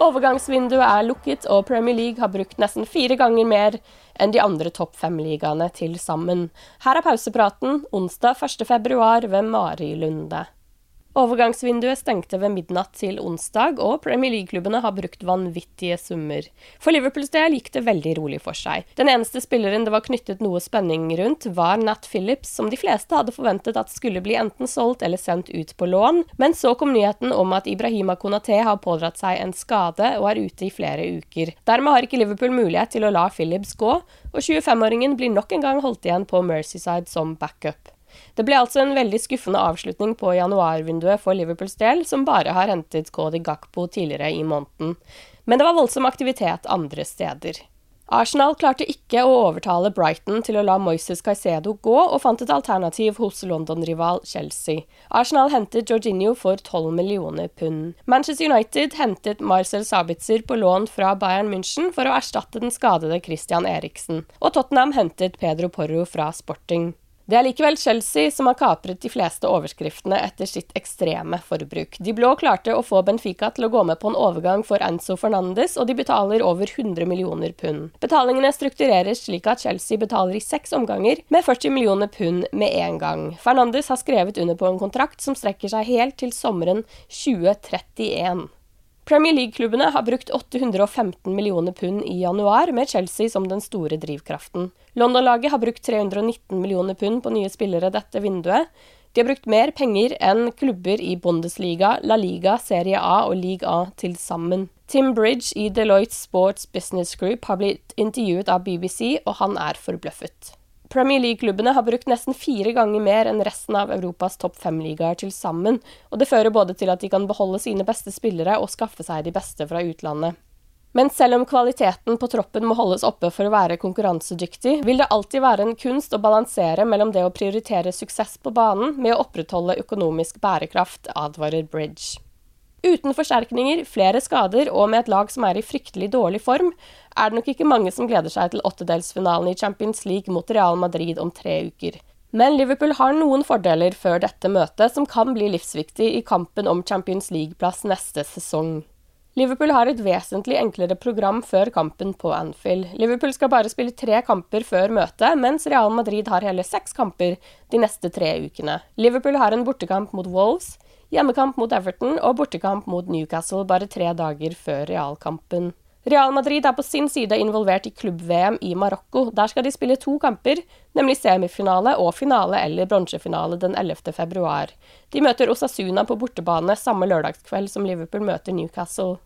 Overgangsvinduet er lukket, og Premier League har brukt nesten fire ganger mer enn de andre topp fem-ligaene til sammen. Her er pausepraten onsdag 1. februar ved Mari Lunde. Overgangsvinduet stengte ved midnatt til onsdag, og Premier League-klubbene har brukt vanvittige summer. For Liverpools del gikk det veldig rolig for seg. Den eneste spilleren det var knyttet noe spenning rundt, var Nat Phillips, som de fleste hadde forventet at skulle bli enten solgt eller sendt ut på lån, men så kom nyheten om at Ibrahima Konaté har pådratt seg en skade og er ute i flere uker. Dermed har ikke Liverpool mulighet til å la Phillips gå, og 25-åringen blir nok en gang holdt igjen på Mercyside som backup. Det ble altså en veldig skuffende avslutning på januarvinduet for Liverpools del, som bare har hentet Cody Gakpo tidligere i måneden. Men det var voldsom aktivitet andre steder. Arsenal klarte ikke å overtale Brighton til å la Moises Caicedo gå, og fant et alternativ hos London-rival Chelsea. Arsenal hentet Jorginho for 12 millioner pund. Manchester United hentet Marcel Sabitzer på lån fra Bayern München for å erstatte den skadede Christian Eriksen, og Tottenham hentet Pedro Porro fra Sporting. Det er likevel Chelsea som har kapret de fleste overskriftene etter sitt ekstreme forbruk. De blå klarte å få Benfica til å gå med på en overgang for Enzo Fernandes, og de betaler over 100 millioner pund. Betalingene struktureres slik at Chelsea betaler i seks omganger, med 40 millioner pund med en gang. Fernandes har skrevet under på en kontrakt som strekker seg helt til sommeren 2031. Premier League-klubbene har brukt 815 millioner pund i januar, med Chelsea som den store drivkraften. London-laget har brukt 319 millioner pund på nye spillere dette vinduet. De har brukt mer penger enn klubber i Bundesliga, La Liga, Serie A og League A til sammen. Tim Bridge i Deloitte Sports Business Group har blitt intervjuet av BBC, og han er forbløffet. Premier League-klubbene har brukt nesten fire ganger mer enn resten av Europas topp fem-ligaer til sammen, og det fører både til at de kan beholde sine beste spillere og skaffe seg de beste fra utlandet. Men selv om kvaliteten på troppen må holdes oppe for å være konkurransedyktig, vil det alltid være en kunst å balansere mellom det å prioritere suksess på banen med å opprettholde økonomisk bærekraft, advarer Bridge. Uten forsterkninger, flere skader og med et lag som er i fryktelig dårlig form, er det nok ikke mange som gleder seg til åttedelsfinalen i Champions League mot Real Madrid om tre uker. Men Liverpool har noen fordeler før dette møtet som kan bli livsviktig i kampen om Champions League-plass neste sesong. Liverpool har et vesentlig enklere program før kampen på Anfield. Liverpool skal bare spille tre kamper før møtet, mens Real Madrid har hele seks kamper de neste tre ukene. Liverpool har en bortekamp mot Wolves, hjemmekamp mot Everton og bortekamp mot Newcastle bare tre dager før realkampen. Real Madrid er på sin side involvert i klubb-VM i Marokko. Der skal de spille to kamper, nemlig semifinale og finale eller bronsefinale den 11. februar. De møter Osasuna på bortebane samme lørdagskveld som Liverpool møter Newcastle.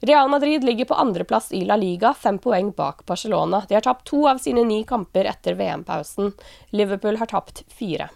Real Madrid ligger på andreplass i La Liga, fem poeng bak Barcelona. De har tapt to av sine ni kamper etter VM-pausen. Liverpool har tapt fire.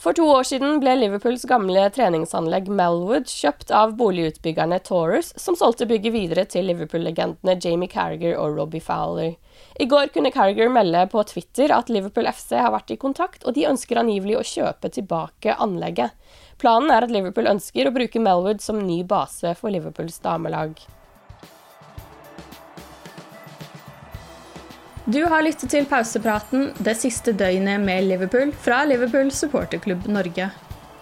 For to år siden ble Liverpools gamle treningsanlegg Melwood kjøpt av boligutbyggerne Taurus, som solgte bygget videre til Liverpool-legendene Jamie Carragher og Robbie Fowler. I går kunne Carragher melde på Twitter at Liverpool FC har vært i kontakt, og de ønsker angivelig å kjøpe tilbake anlegget. Planen er at Liverpool ønsker å bruke Melwood som ny base for Liverpools damelag. Du har lyttet til pausepraten det siste døgnet med Liverpool fra Liverpool supporterklubb Norge.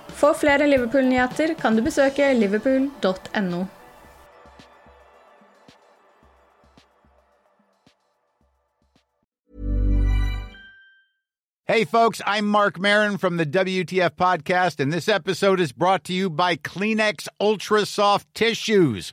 For flere Liverpool-nyheter kan du besøke liverpool.no. Hey, folks, I'm Mark Marin from the WTF Podcast, and this episode is brought to you by Kleenex Ultra Soft Tissues,